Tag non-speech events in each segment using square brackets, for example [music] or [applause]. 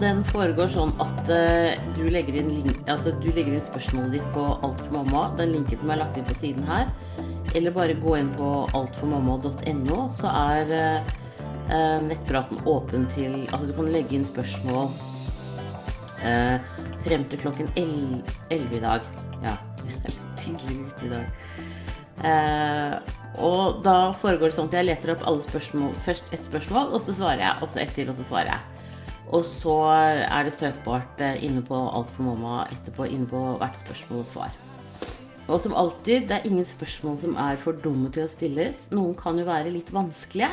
den foregår sånn at uh, du, legger inn, altså, du legger inn spørsmålet ditt på Alt for mamma, den linken som er lagt inn på siden her. Eller bare gå inn på altformamma.no, så er eh, nettpraten åpen til Altså, du kan legge inn spørsmål uh, frem til klokken 11 i dag. Ja, litt [laughs] tidlig ute i dag. Uh, og da foregår det sånn at jeg leser opp alle spørsmål, først ett spørsmål, og så svarer jeg, og så ett til, og så svarer jeg. Og så er det søkbart eh, inne på Alt for mamma etterpå, inne på hvert spørsmål og svar. Og som alltid, det er ingen spørsmål som er for dumme til å stilles. Noen kan jo være litt vanskelige.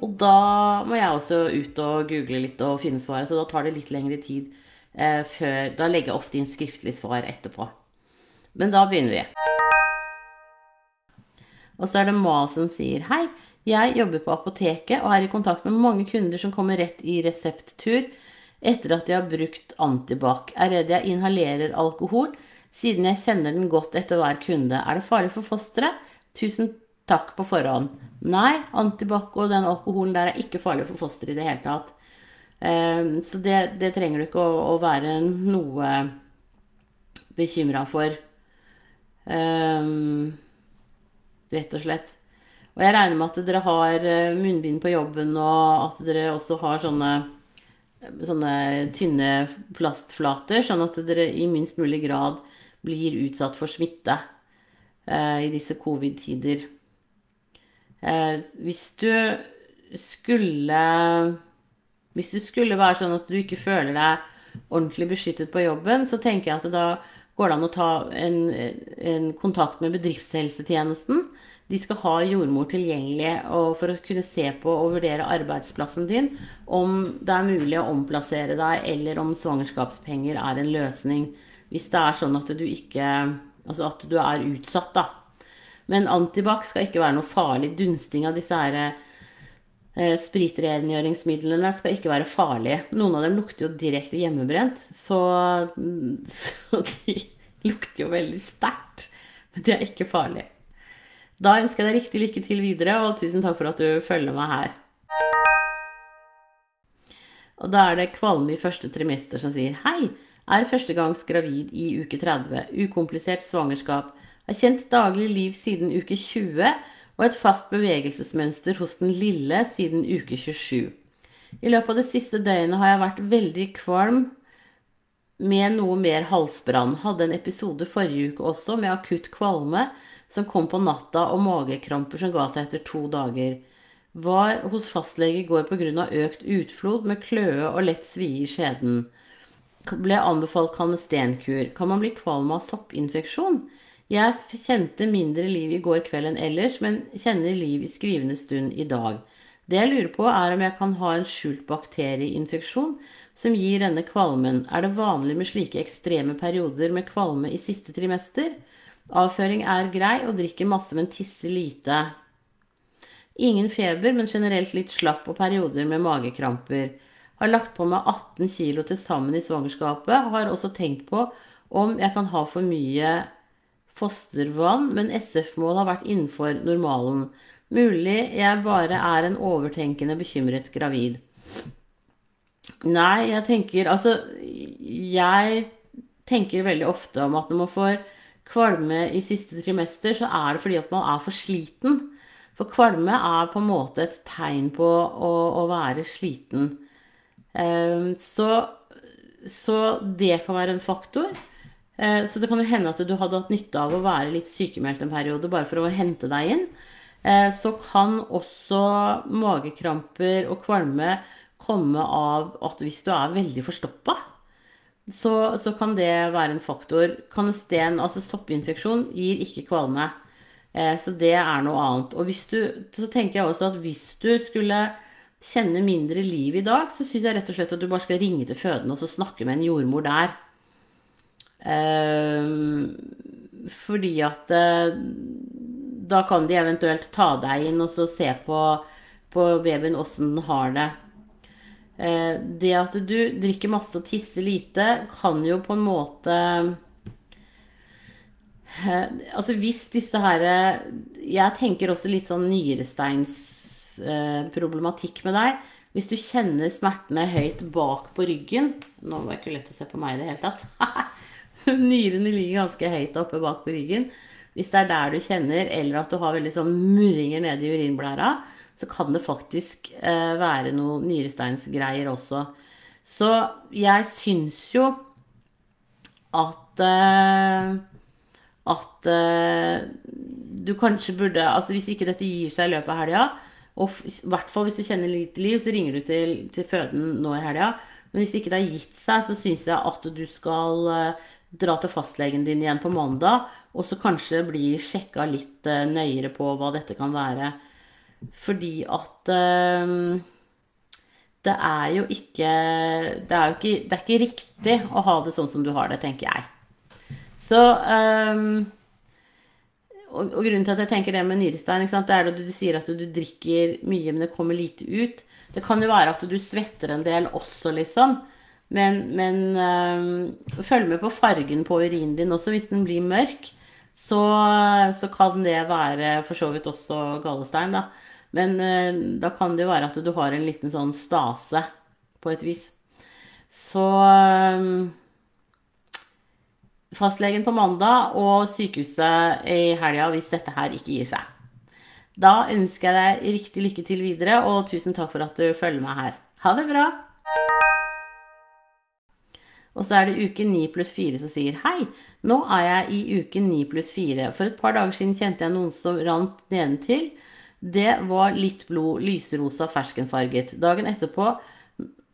Og da må jeg også ut og google litt og finne svaret, så da tar det litt lengre tid eh, før Da legger jeg ofte inn skriftlig svar etterpå. Men da begynner vi. Og så er det Ma som sier hei. Jeg jobber på apoteket og er i kontakt med mange kunder som kommer rett i resepttur etter at de har brukt antibac. Er redd jeg inhalerer alkohol siden jeg kjenner den godt etter hver kunde. Er det farlig for fosteret? Tusen takk på forhånd. Nei, antibac og den alkoholen der er ikke farlig for fosteret i det hele tatt. Ehm, Så det, det trenger du ikke å, å være noe bekymra for. Ehm, rett og slett. Og jeg regner med at dere har eh, munnbind på jobben, og at dere også har sånne, sånne tynne plastflater, sånn at dere i minst mulig grad blir utsatt for smitte eh, i disse covid-tider. Eh, hvis du skulle Hvis du skulle være sånn at du ikke føler deg ordentlig beskyttet på jobben, så tenker jeg at da går det an å ta en, en kontakt med bedriftshelsetjenesten. De skal ha jordmor tilgjengelig for å kunne se på og vurdere arbeidsplassen din, om det er mulig å omplassere deg, eller om svangerskapspenger er en løsning. Hvis det er sånn at du ikke Altså at du er utsatt, da. Men antibac skal ikke være noe farlig. Dunsting av disse her eh, spritrengjøringsmidlene skal ikke være farlige. Noen av dem lukter jo direkte hjemmebrent, så, [laughs] så de lukter jo veldig sterkt. Men de er ikke farlige. Da ønsker jeg deg riktig lykke til videre, og tusen takk for at du følger meg her. Og da er det kvalme i første trimester som sier hei. Er førstegangs gravid i uke 30. Ukomplisert svangerskap. Har kjent daglig liv siden uke 20 og et fast bevegelsesmønster hos den lille siden uke 27. I løpet av det siste døgnet har jeg vært veldig kvalm med noe mer halsbrann. Hadde en episode forrige uke også med akutt kvalme som kom på natta og magekramper som ga seg etter to dager. Var hos fastlege i går pga. økt utflod med kløe og lett svie i skjeden. Ble anbefalt kanestenkur. Kan man bli kvalm av soppinfeksjon? Jeg kjente mindre liv i går kveld enn ellers, men kjenner liv i skrivende stund i dag. Det jeg lurer på, er om jeg kan ha en skjult bakterieinfeksjon som gir denne kvalmen. Er det vanlig med slike ekstreme perioder med kvalme i siste trimester? Avføring er grei og drikker masse, men tisser lite. Ingen feber, men generelt litt slapp og perioder med magekramper. Har lagt på meg 18 kilo til sammen i svangerskapet. Har også tenkt på om jeg kan ha for mye fostervann, men SF-mål har vært innenfor normalen. Mulig jeg bare er en overtenkende, bekymret gravid. Nei, jeg tenker Altså, jeg tenker veldig ofte om at når man får kvalme i siste trimester, så er det fordi at man er for sliten. For kvalme er på en måte et tegn på å, å være sliten. Ehm, så, så det kan være en faktor. Eh, Så det kan jo hende at du hadde hatt nytte av å være litt sykemeldt en periode bare for å hente deg inn. Eh, Så kan også magekramper og kvalme komme av at hvis du er veldig forstoppa, så, så kan det være en faktor. Kanesten, altså soppinfeksjon, gir ikke kvalme. Eh, Så det er noe annet. Og hvis du, så tenker jeg også at hvis du skulle kjenne mindre liv i dag, så syns jeg rett og slett at du bare skal ringe til fødende og så snakke med en jordmor der. Ehm, fordi at eh, da kan de eventuelt ta deg inn og så se på, på babyen åssen den har det. Eh, det at du drikker masse og tisser lite, kan jo på en måte eh, Altså hvis disse her Jeg tenker også litt sånn nyresteins eh, med deg. hvis du kjenner smertene høyt bak på ryggen Nå var det ikke lett å se på meg i det hele tatt. [laughs] Nyrene ligger ganske høyt oppe bak på ryggen. Hvis det er der du kjenner, eller at du har veldig sånn murringer nede i urinblæra, så kan det faktisk eh, være noe nyresteinsgreier også. Så jeg syns jo at eh, at eh, du kanskje burde Altså hvis ikke dette gir seg i løpet av helga, og i hvert fall hvis du kjenner litt liv, så ringer du til, til føden nå i helga. Men hvis ikke det har gitt seg, så syns jeg at du skal uh, dra til fastlegen din igjen på mandag, og så kanskje bli sjekka litt uh, nøyere på hva dette kan være. Fordi at uh, det er jo ikke det er jo ikke, det er ikke riktig å ha det sånn som du har det, tenker jeg. Så um, og, og, grunnen til at jeg tenker det med nyrestein, det er at du, du sier at du, drikker mye, men det kommer lite ut. Det kan jo være at du svetter en del også, liksom. Men, men øh, følg med på fargen på urinen din også. Hvis den blir mørk, så, så kan det være for så vidt også gallestein, da. Men øh, da kan det jo være at du har en liten sånn stase, på et vis. Så øh, fastlegen på mandag og sykehuset i helga hvis dette her ikke gir seg. Da ønsker jeg deg riktig lykke til videre, og tusen takk for at du følger meg her. Ha det bra! Og så er det uke 9 pluss 4 som sier Hei, nå er jeg i uke 9 pluss 4. For et par dager siden kjente jeg noen som rant nedentil. Det var litt blod, lyserosa ferskenfarget. Dagen etterpå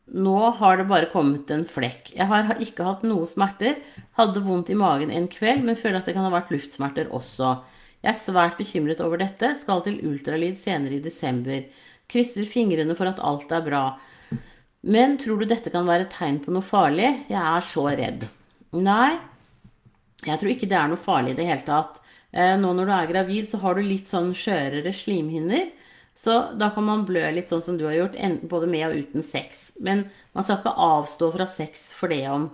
nå har det bare kommet en flekk. Jeg har ikke hatt noe smerter. Hadde vondt i magen en kveld, men føler at det kan ha vært luftsmerter også. Jeg er svært bekymret over dette. Skal til ultralyd senere i desember. Krysser fingrene for at alt er bra. Men tror du dette kan være tegn på noe farlig? Jeg er så redd. Nei, jeg tror ikke det er noe farlig i det hele tatt. Eh, nå når du er gravid, så har du litt sånn skjørere slimhinner. Så da kan man blø litt sånn som du har gjort, både med og uten sex. Men man skal ikke avstå fra sex for det om.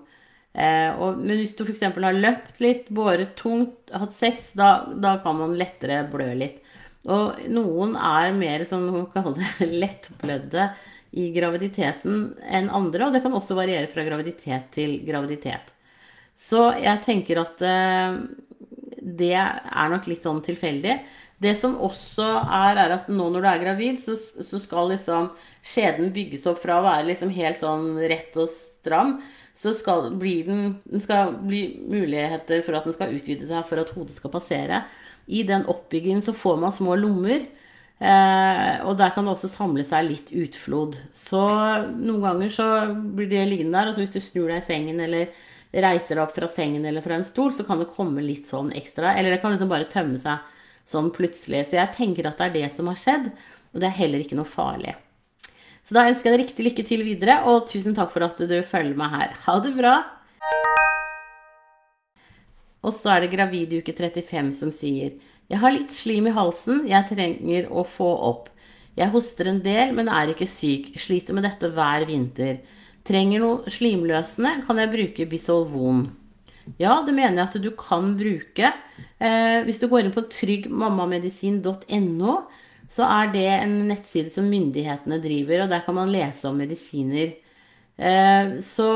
Eh, men hvis du f.eks. har løpt litt, båret tungt, hatt sex, da, da, kan man lettere blø litt. Og noen er mer sånn man kaller det [laughs] lettblødde i graviditeten enn andre, og det kan også variere fra graviditet til graviditet. Så jeg tenker at eh, det er nok litt sånn tilfeldig. Det som også er, er at nå når du er gravid, så, så skal liksom skjeden bygges opp fra å være liksom helt sånn rett og stram. Så skal, den, den skal bli muligheter for at den skal utvide seg for at hodet skal passere. I den oppbyggingen så får man små lommer. Eh, og der kan det også samle seg litt utflod. Så noen ganger så blir det liggende der, og så hvis du snur deg i sengen eller reiser deg opp fra sengen eller fra en stol, så kan det komme litt sånn ekstra. Eller det kan liksom bare tømme seg sånn plutselig. Så jeg tenker at det er det som har skjedd, og det er heller ikke noe farlig. Så da ønsker jeg deg riktig lykke til videre, og tusen takk for at du følger meg her. Ha det bra! Og så er det gravid uke 35 som sier Jeg har litt slim i halsen jeg trenger å få opp. Jeg hoster en del, men er ikke syk. Sliter med dette hver vinter. Trenger noe slimløsende, kan jeg bruke Bisolvon. Ja, det mener jeg at du kan bruke. Eh, hvis du går inn på tryggmammamedisin.no, så er det en nettside som myndighetene driver, og der kan man lese om medisiner. Eh, så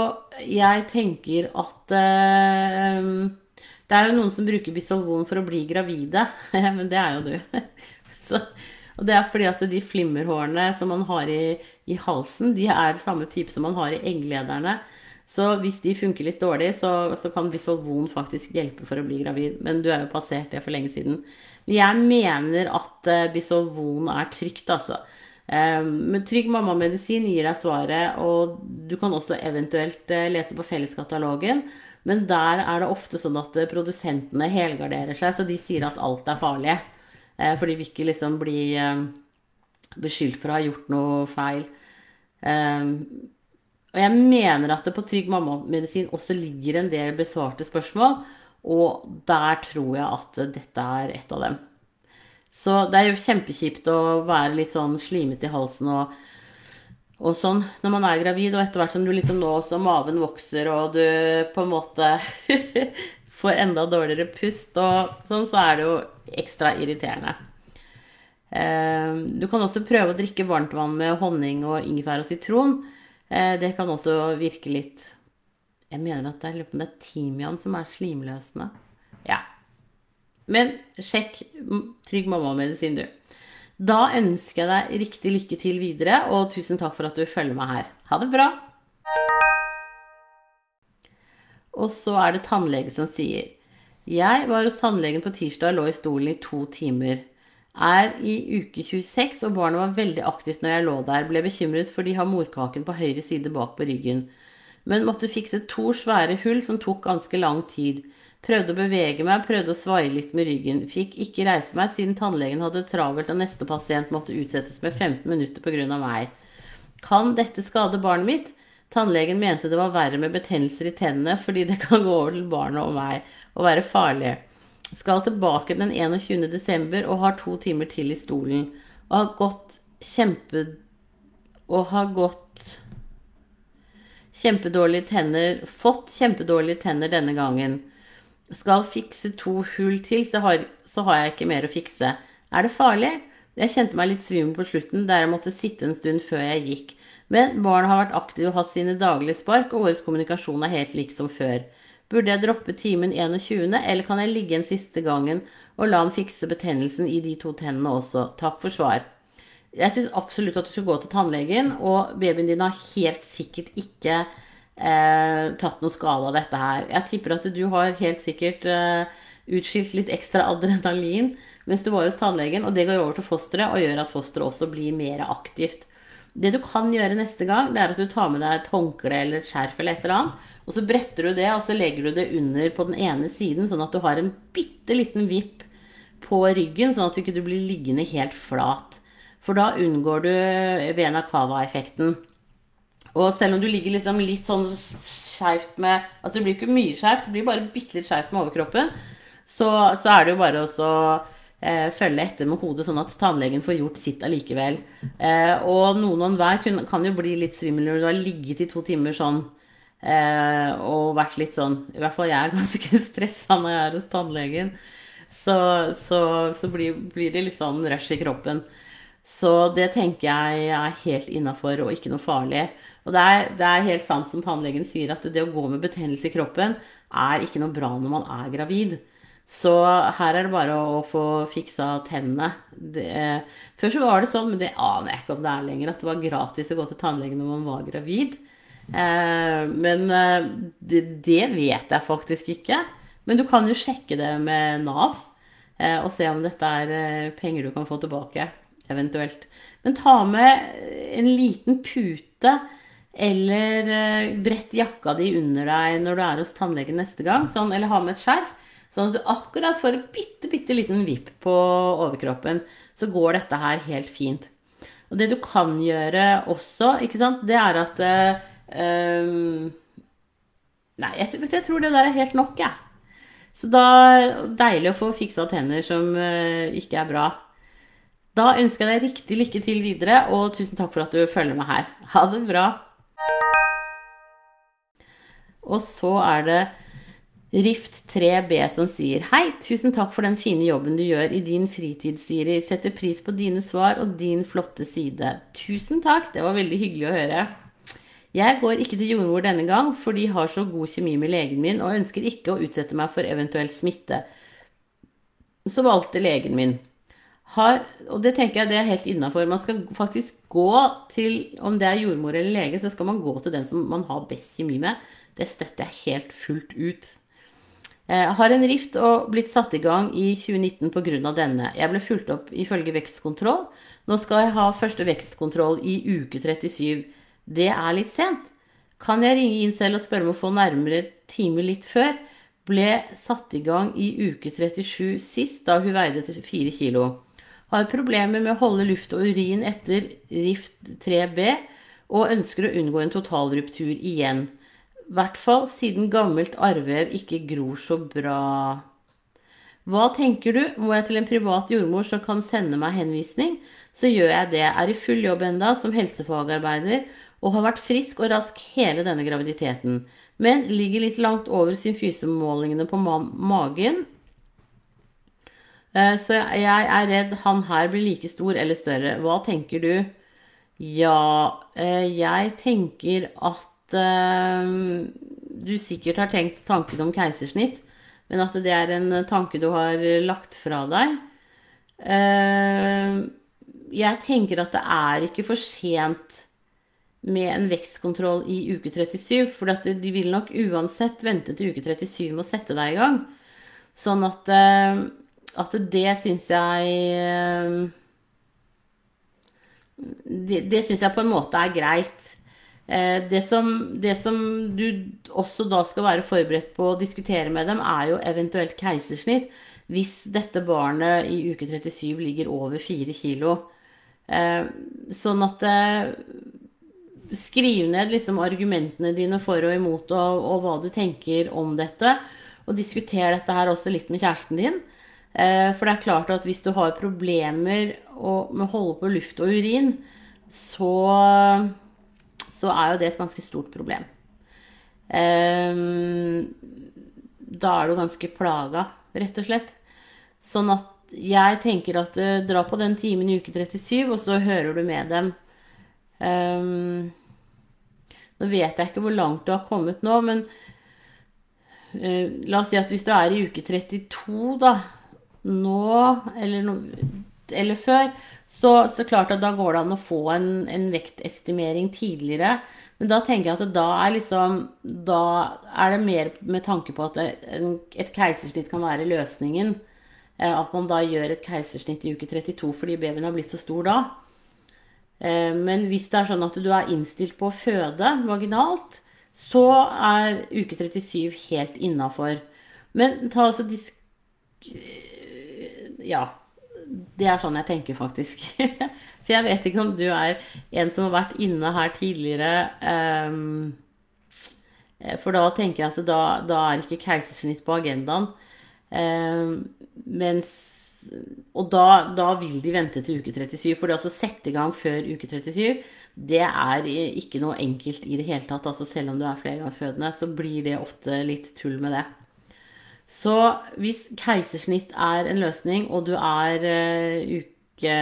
jeg tenker at eh, Det er jo noen som bruker Bisolvon for å bli gravide, [laughs] men det er jo du. [laughs] så, og det er fordi at de flimmerhårene som man har i, i halsen, de er samme type som man har i egglederne. Så hvis de funker litt dårlig, så, så kan Bisolvon faktisk hjelpe for å bli gravid. Men du er jo passert det for lenge siden. Jeg mener at uh, Bisolvon er trygt, altså. Um, men Trygg mammamedisin gir deg svaret, og du kan også eventuelt uh, lese på Felleskatalogen. Men der er det ofte sånn at uh, produsentene helgarderer seg, så de sier at alt er farlig. For de vil ikke liksom bli beskyldt for å ha gjort noe feil. Um, og jeg mener at det på Trygg mamma-medisin også ligger en del besvarte spørsmål, og der tror jeg at dette er et av dem. Så det er jo kjempekjipt å være litt sånn slimete i halsen og, og sånn når man er gravid, og etter hvert som du liksom nå også maven vokser og du på en måte [laughs] får enda dårligere pust og sånn, så er det jo ekstra irriterende. Eh, du kan også prøve å drikke varmt vann med honning og ingefær og sitron. Eh, det kan også virke litt Jeg mener at det er timian som er slimløsende. Ja. Men sjekk Trygg mamma-medisin, du. Da ønsker jeg deg riktig lykke til videre, og tusen takk for at du følger meg her. Ha det bra! Og så er det tannlege som sier Jeg var hos tannlegen på tirsdag og lå i stolen i to timer. Er i uke 26, og barnet var veldig aktivt når jeg lå der. Ble bekymret for de har morkaken på høyre side bak på ryggen. Men måtte fikse to svære hull som tok ganske lang tid. Prøvde å bevege meg, prøvde å svaie litt med ryggen. Fikk ikke reise meg siden tannlegen hadde travelt og neste pasient måtte utsettes med 15 minutter pga. meg. Kan dette skade barnet mitt? Tannlegen mente det var verre med betennelser i tennene fordi det kan gå over til barnet og meg og være farlig. Skal tilbake den 21. desember og har to timer til i stolen. Og har gått kjempe... Og har gått kjempedårlige tenner Fått kjempedårlige tenner denne gangen. Skal fikse to hull til, så har, så har jeg ikke mer å fikse. Er det farlig? Jeg kjente meg litt svimmel på slutten, der jeg måtte sitte en stund før jeg gikk. Men barna har vært aktive og hatt sine daglige spark, og årets kommunikasjon er helt lik som før. Burde jeg droppe timen 21., eller kan jeg ligge en siste gangen og la han fikse betennelsen i de to tennene også? Takk for svar. Jeg syns absolutt at du skal gå til tannlegen, og babyen din har helt sikkert ikke eh, tatt noe skade av dette her. Jeg tipper at du har helt sikkert eh, utskilt litt ekstra adrenalin mens du var hos tannlegen, og det går over til fosteret og gjør at fosteret også blir mer aktivt. Det du kan gjøre neste gang, det er at du tar med deg et håndkle eller et skjerf eller et eller annet, og så bretter du det, og så legger du det under på den ene siden, sånn at du har en bitte liten vipp på ryggen, sånn at du ikke blir liggende helt flat. For da unngår du vena cava-effekten. Og selv om du ligger liksom litt sånn skeivt med Altså det blir ikke mye skeivt, det blir bare bitte litt skeivt med overkroppen, så, så er det jo bare å eh, følge etter med hodet, sånn at tannlegen får gjort sitt allikevel. Eh, og noen og enhver kan jo bli litt svimmel når du har ligget i to timer sånn eh, og vært litt sånn I hvert fall jeg er [laughs] ganske stressa når jeg er hos tannlegen. Så, så, så blir, blir, det litt sånn rush i kroppen. Så det tenker jeg er helt innafor og ikke noe farlig. Og det er, det er, helt sant som tannlegen sier, at det å gå med betennelse i kroppen er ikke noe bra når man er gravid. Så her er det bare å få fiksa tennene. Det, før så var det sånn, men det aner jeg ikke om det er lenger, at det var gratis å gå til tannlegen når man var gravid. Eh, men eh, det, det, vet jeg faktisk ikke. Men du kan jo sjekke det med Nav eh, og se om dette er eh, penger du kan få tilbake, eventuelt. Men ta med en liten pute eller eh, brett jakka di under deg når du er hos tannlegen neste gang, sånn, eller ha med et skjerf. Sånn at du akkurat får en bitte, bitte liten vipp på overkroppen, så går dette her helt fint. Og det du kan gjøre også, ikke sant, det er at um, Nei, jeg, jeg, tror det der er helt nok, jeg. Ja. Så da Deilig å få fiksa tenner som uh, ikke er bra. Da ønsker jeg deg riktig lykke til videre, og tusen takk for at du følger meg her. Ha det bra. Og så er det Rift 3B som sier Hei, tusen takk for den fine jobben du gjør i din fritid, Siri. Setter pris på dine svar og din flotte side. Tusen takk, det var veldig hyggelig å høre. Jeg går ikke til jordmor denne gang, for de har så god kjemi med legen min og ønsker ikke å utsette meg for eventuell smitte. Så valgte legen min. Har, og det tenker jeg det er helt innafor. Man skal faktisk gå til, om det er jordmor eller lege, så skal man gå til den som man har best kjemi med. Det støtter jeg helt fullt ut. Jeg har en rift og blitt satt i gang i 2019 pga. denne. Jeg ble fulgt opp ifølge vekstkontroll. Nå skal jeg ha første vekstkontroll i uke 37. Det er litt sent. Kan jeg ringe inn selv og spørre om å få nærmere time litt før? Ble satt i gang i uke 37 sist, da hun veide 4 kilo. Har problemer med å holde luft og urin etter rift 3B og ønsker å unngå en totalruptur igjen. Hvert fall siden gammelt arrvev ikke gror så bra. Hva tenker du? Må jeg til en privat jordmor som kan sende meg henvisning? Så gjør jeg det. Er i full jobb enda som helsefagarbeider og har vært frisk og rask hele denne graviditeten. Men ligger litt langt over symfysemålingene på ma magen. Eh, Så jeg er redd han her blir like stor eller større. Hva tenker du? Ja, eh, jeg tenker at eh, du sikkert har tenkt tanken om keisersnitt, men at det er en tanke du har lagt fra deg. Uh, Jeg tenker at det er ikke for sent med en vekstkontroll i uke 37, for de vil nok uansett vente til uke 37 med å sette deg i gang. Sånn at, eh, at det syns jeg Det, det syns jeg på en måte er greit. Eh, Det som, det som du også da skal være forberedt på å diskutere med dem, er jo eventuelt keisersnitt hvis dette barnet i uke 37 ligger over 4 kilo. Eh, Sånn at eh, Skriv ned liksom argumentene dine for og imot, og, og hva du tenker om dette. Og diskuter dette her også litt med kjæresten din. For det er klart at hvis du har problemer med å holde på luft og urin, så, så er jo det et ganske stort problem. Ehm, da er du ganske plaga, rett og slett. Sånn at jeg tenker at eh, dra på den timen i uke 37, og så hører du med dem. Ehm, nå vet jeg ikke hvor langt du har kommet nå, men eh, la oss si at hvis du er i uke 32, da, nå, eller, no, eller før, så, så klart at da går det an å få en, en vektestimering tidligere. Men da tenker jeg at da er, liksom, da er det mer med tanke på at et keisersnitt kan være løsningen. Eh, At man da gjør et keisersnitt i uke 32 fordi babyen har blitt så stor da. Eh, Men hvis det er sånn at du er innstilt på å føde vaginalt, så er uke 37 helt innafor. Men ta altså disk... Ja. Det er sånn jeg tenker, faktisk. [laughs] For jeg vet ikke om du er en som har vært inne her tidligere. ehm, eh, For da tenker jeg at da, da er ikke keisersnitt på agendaen. Ehm, mens Og da, da vil de vente til uke 37. For det å sette i gang før uke 37, det er ikke noe enkelt i det hele tatt. Altså selv om du er flergangsfødende, så blir det ofte litt tull med det. Så hvis keisersnitt er en løsning, og du er uh, uke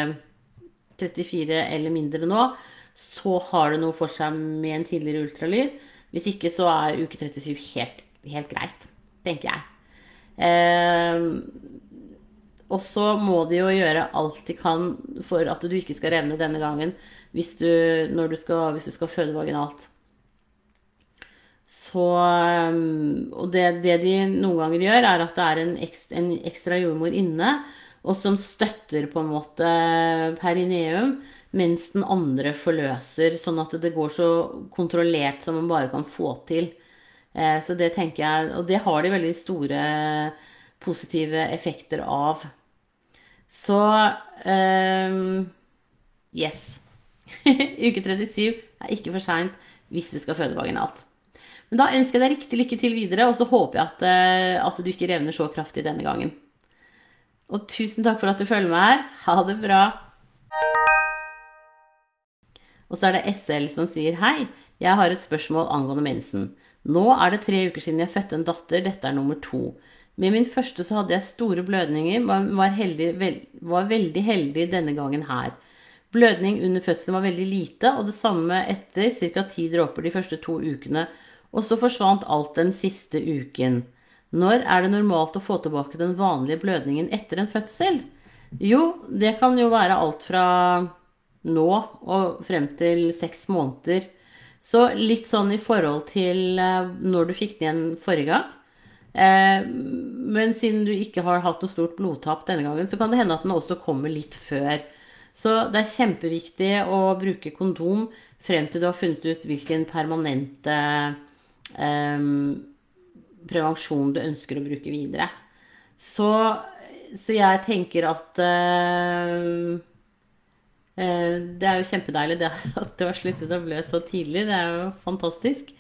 34 eller mindre nå, så har det noe for seg med en tidligere ultralyd. Hvis ikke så er uke 37 helt, helt greit, tenker jeg. Eh, og så må de jo gjøre alt de kan for at du ikke skal revne denne gangen hvis du, du skal, hvis du skal føde vaginalt. Så um, Og det, det de noen ganger gjør, er at det er en, ekstra, en ekstra jordmor inne, og som støtter på en måte perineum, mens den andre forløser, sånn at det går så kontrollert som man bare kan få til. Eh, så det tenker jeg Og det har de veldig store positive effekter av. Så um, yes. [laughs] Uke 37 er ikke for seint hvis du skal føde vaginalt. Men da ønsker jeg deg riktig lykke til videre, og så håper jeg at, eh, at du ikke revner så kraftig denne gangen. Og tusen takk for at du følger med her. Ha det bra. Og så er det SL som sier hei, jeg har et spørsmål angående mensen. Nå er det tre uker siden jeg fødte en datter, dette er nummer to. Med min første så hadde jeg store blødninger, men var, heldig, vel, var veldig heldig denne gangen her. Blødning under fødselen var veldig lite, og det samme etter ca. ti dråper de første to ukene. Og så forsvant alt den siste uken. Når er det normalt å få tilbake den vanlige blødningen etter en fødsel? Jo, det kan jo være alt fra nå og frem til seks måneder. Så litt sånn i forhold til eh, når du fikk den igjen forrige gang. Eh, Men siden du ikke har hatt noe stort blodtap denne gangen, så kan det hende at den også kommer litt før. Så det er kjempeviktig å bruke kondom frem til du har funnet ut hvilken permanente prevensjon du ønsker å bruke videre. Så, så jeg tenker at uh, uh, det er jo kjempedeilig det at du har sluttet å blø så tidlig. Det er jo fantastisk.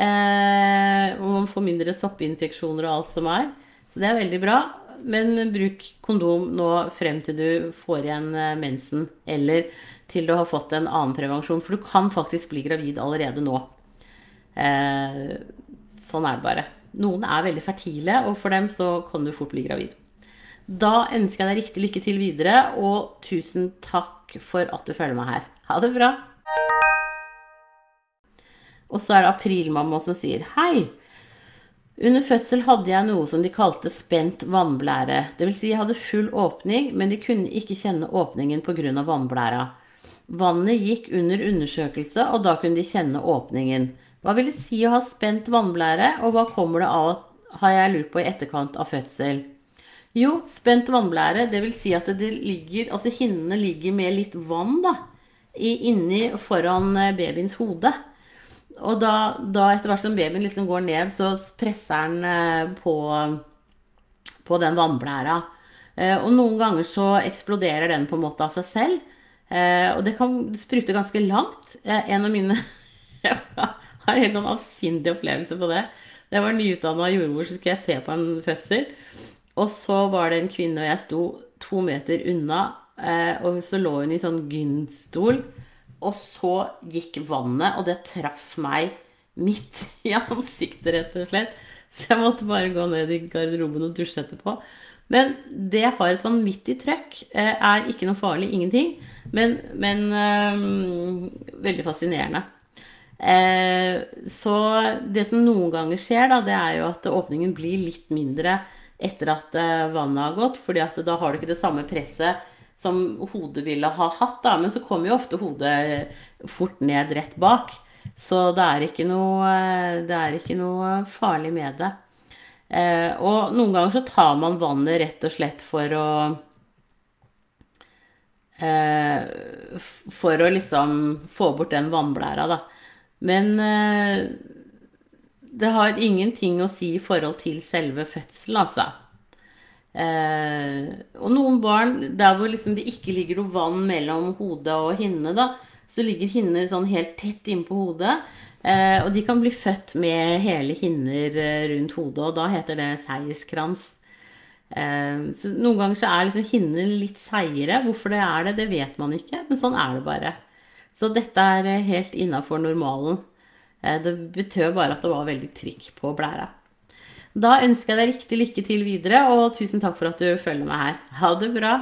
Eh, og man får mindre soppinfeksjoner og alt som er. Så det er veldig bra. Men bruk kondom nå frem til du får igjen mensen, eller til du har fått en annen prevensjon. For du kan faktisk bli gravid allerede nå. Eh, sånn er det bare. Noen er veldig fertile, og for dem så kan du fort bli gravid. Da ønsker jeg deg riktig lykke til videre, og tusen takk for at du følger meg her. Ha det bra! Og så er det aprilmamma som sier hei. Under fødsel hadde jeg noe som de kalte spent vannblære. Dvs. Si jeg hadde full åpning, men de kunne ikke kjenne åpningen pga. vannblæra. Vannet gikk under undersøkelse, og da kunne de kjenne åpningen. Hva vil det si å ha spent vannblære, og hva kommer det av, har jeg lurt på i etterkant av fødsel? Jo, spent vannblære, det vil si at det ligger, altså hinnene ligger med litt vann da, inni foran eh, babyens hode. Og da, da etter hvert som babyen liksom går ned, så presser den eh, på, på den vannblæra. Eh, og noen ganger så eksploderer den på en måte av seg selv. Og det kan sprute ganske langt. En av mine [laughs] en helt sånn avsindig opplevelse på det. Da jeg var nyutdanna jordmor, så skulle jeg se på en fødsel. Og så var det en kvinne, og jeg sto to meter unna, og så lå hun i sånn gynstol. Og så gikk vannet, og det traff meg midt [laughs] i ansiktet, rett og slett. Så jeg måtte bare gå ned i garderoben og dusje etterpå. Men det har et vanvittig trøkk. Eh, er ikke noe farlig, ingenting. Men, men øh, veldig fascinerende. Eh, så det som noen ganger skjer, da, det er jo at åpningen blir litt mindre etter at eh, vannet har gått. fordi at da har du ikke det samme presset som hodet ville ha hatt, da. Men så kommer jo ofte hodet fort ned rett bak. Så det er ikke noe, er ikke noe farlig med det. Eh, og noen ganger så tar man vannet rett og slett for å eh, For å liksom få bort den vannblæra, da. Men eh, det har ingenting å si i forhold til selve fødselen, altså. Eh, og noen barn der hvor liksom det ikke ligger noe vann mellom hodet og hinne, da, så ligger hinner sånn helt tett innpå hodet. Eh, og de kan bli født med hele hinner eh, rundt hodet, og da heter det seierskrans. Eh, så noen ganger så er liksom hinner litt seigere. Hvorfor det er det, det vet man ikke, men sånn er det bare. Så dette er eh, helt innafor normalen. Eh, det betød bare at det var veldig trykk på blæra. Da ønsker jeg deg riktig lykke til videre, og tusen takk for at du følger meg her. Ha det bra.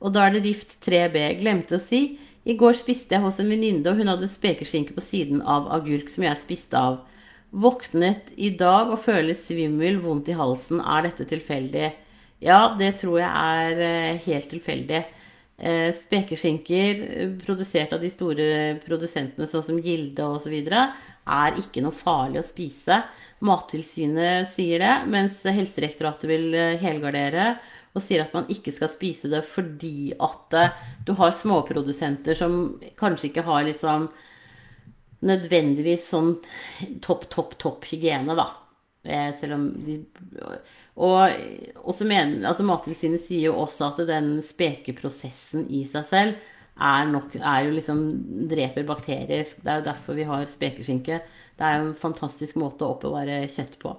Og da er det Rift 3B. Glemte å si. I går spiste jeg hos en venninne, og hun hadde spekeskinke på siden av agurk som jeg spiste av. Våknet i dag og føler svimmel, vondt i halsen. Er dette tilfeldig? Ja, det tror jeg er eh, helt tilfeldig. Eh, spekeskinker produsert av de store produsentene sånn som Gilde osv er ikke noe farlig å spise. Mattilsynet sier det, mens Helsedirektoratet vil eh, helgardere og sier at man ikke skal spise det fordi at eh, du har småprodusenter som kanskje ikke har liksom nødvendigvis sånn topp, topp, topp hygiene, da. Eh, selv om de Og mener, altså Mattilsynet sier jo også at den spekeprosessen i seg selv er, nok, er jo liksom dreper bakterier. Det er jo derfor vi har spekeskinke. Det er jo en fantastisk måte å oppbevare kjøtt på.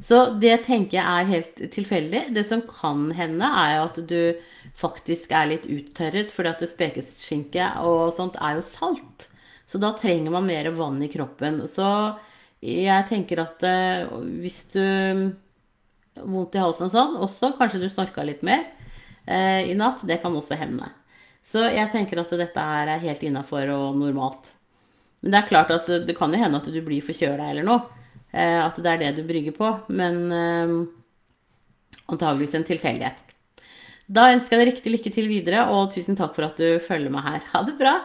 Så det tenker jeg er helt tilfeldig. Det som kan hende, er at du faktisk er litt uttørret, fordi at spekeskinke og sånt er jo salt. Så da trenger man mer vann i kroppen. Så jeg tenker at uh, hvis du vondt i halsen og sånn, også kanskje du snorka litt mer eh, i natt, det kan også hende. Så jeg tenker at dette her er helt innafor og normalt. Men det er klart, altså, det kan jo hende at du blir forkjøla eller noe. Eh, at det er det du brygger på. Men eh, antageligvis en tilfeldighet. Da ønsker jeg deg riktig lykke til videre, og tusen takk for at du følger meg her. Ha det bra!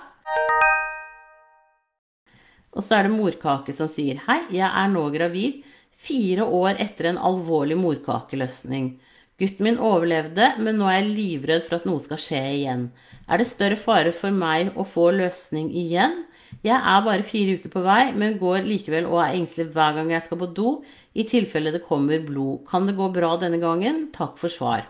Og så er det morkake som sier Hei, jeg er nå gravid, fire år etter en alvorlig morkakeløsning. Gutten min overlevde, men nå er jeg livredd for at noe skal skje igjen. Er det større fare for meg å få løsning igjen? Jeg er bare fire uker på vei, men går likevel og er engstelig hver gang jeg skal på do, i tilfelle det kommer blod. Kan det gå bra denne gangen? Takk for svar.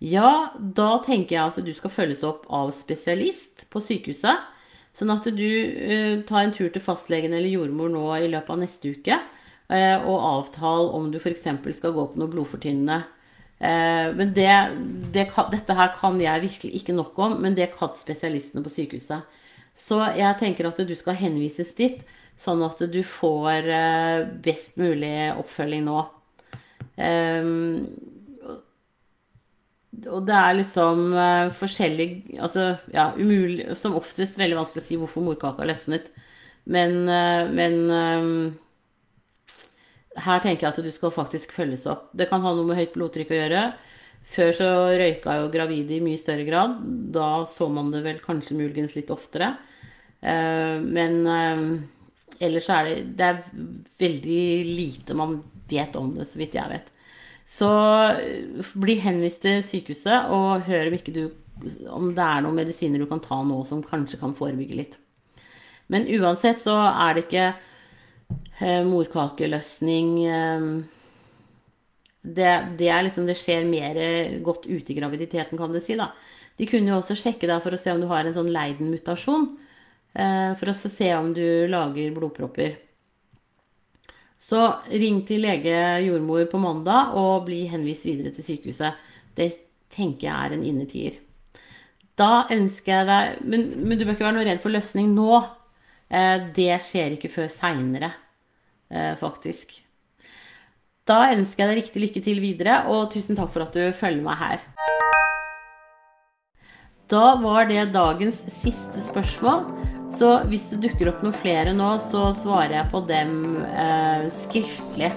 Ja, da tenker jeg at du skal følges opp av spesialist på sykehuset. Sånn at du uh, tar en tur til fastlegen eller jordmor nå i løpet av neste uke. Uh, og avtale om du f.eks. skal gå på noe blodfortynnende Eh, men det, det dette her kan jeg virkelig ikke nok om, men det kan spesialistene på sykehuset. Så jeg tenker at du skal henvises dit, sånn at du får eh, best mulig oppfølging nå. Um, og det er liksom forskjellig Altså, ja, umulig Som oftest veldig vanskelig å si hvorfor morkaka løsnet. Men, men um, her tenker jeg at du skal faktisk følges opp. Det kan ha noe med høyt blodtrykk å gjøre. Før så røyka jo gravide i mye større grad. Da så man det vel kanskje muligens litt oftere. Uh, men ellers er det, det er veldig lite man vet om det, så vidt jeg vet. Så eh, bli henvist til sykehuset og hør om, du, om det er noen medisiner du kan ta nå som kanskje kan forebygge litt. Men uansett så er det ikke eh, morkakeløsning eh, det, det, liksom, det, skjer mer godt ute i graviditeten, kan du si. da. De kunne jo også sjekke deg for å se om du har en sånn Leiden-mutasjon. Eh, for å se om du lager blodpropper. Så ring til lege jordmor på mandag og bli henvist videre til sykehuset. Det tenker jeg er en innertier. Da ønsker jeg deg men, men, du bør ikke være noe redd for løsning nå. Eh, det skjer ikke før seinere, eh, faktisk. Da ønsker jeg deg riktig lykke til videre, og tusen takk for at du følger meg her. Da var det dagens siste spørsmål. Så hvis det dukker opp noen flere nå, så svarer jeg på dem eh, skriftlig.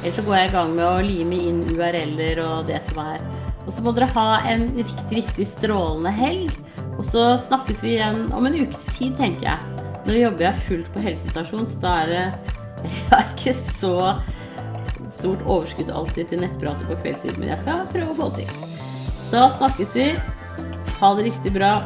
Ellers så går jeg i gang med å lime inn URL-er og det som er. Og så må dere ha en riktig, riktig strålende helg. Og så snakkes vi igjen om en ukes tid, tenker jeg. Nå jobber jeg fullt på helsestasjon, så da er det [laughs] Jeg har ikke så stort overskudd alltid til nettprater på kveldstid, men jeg skal prøve å få til. Da snakkes vi. Ha det riktig bra.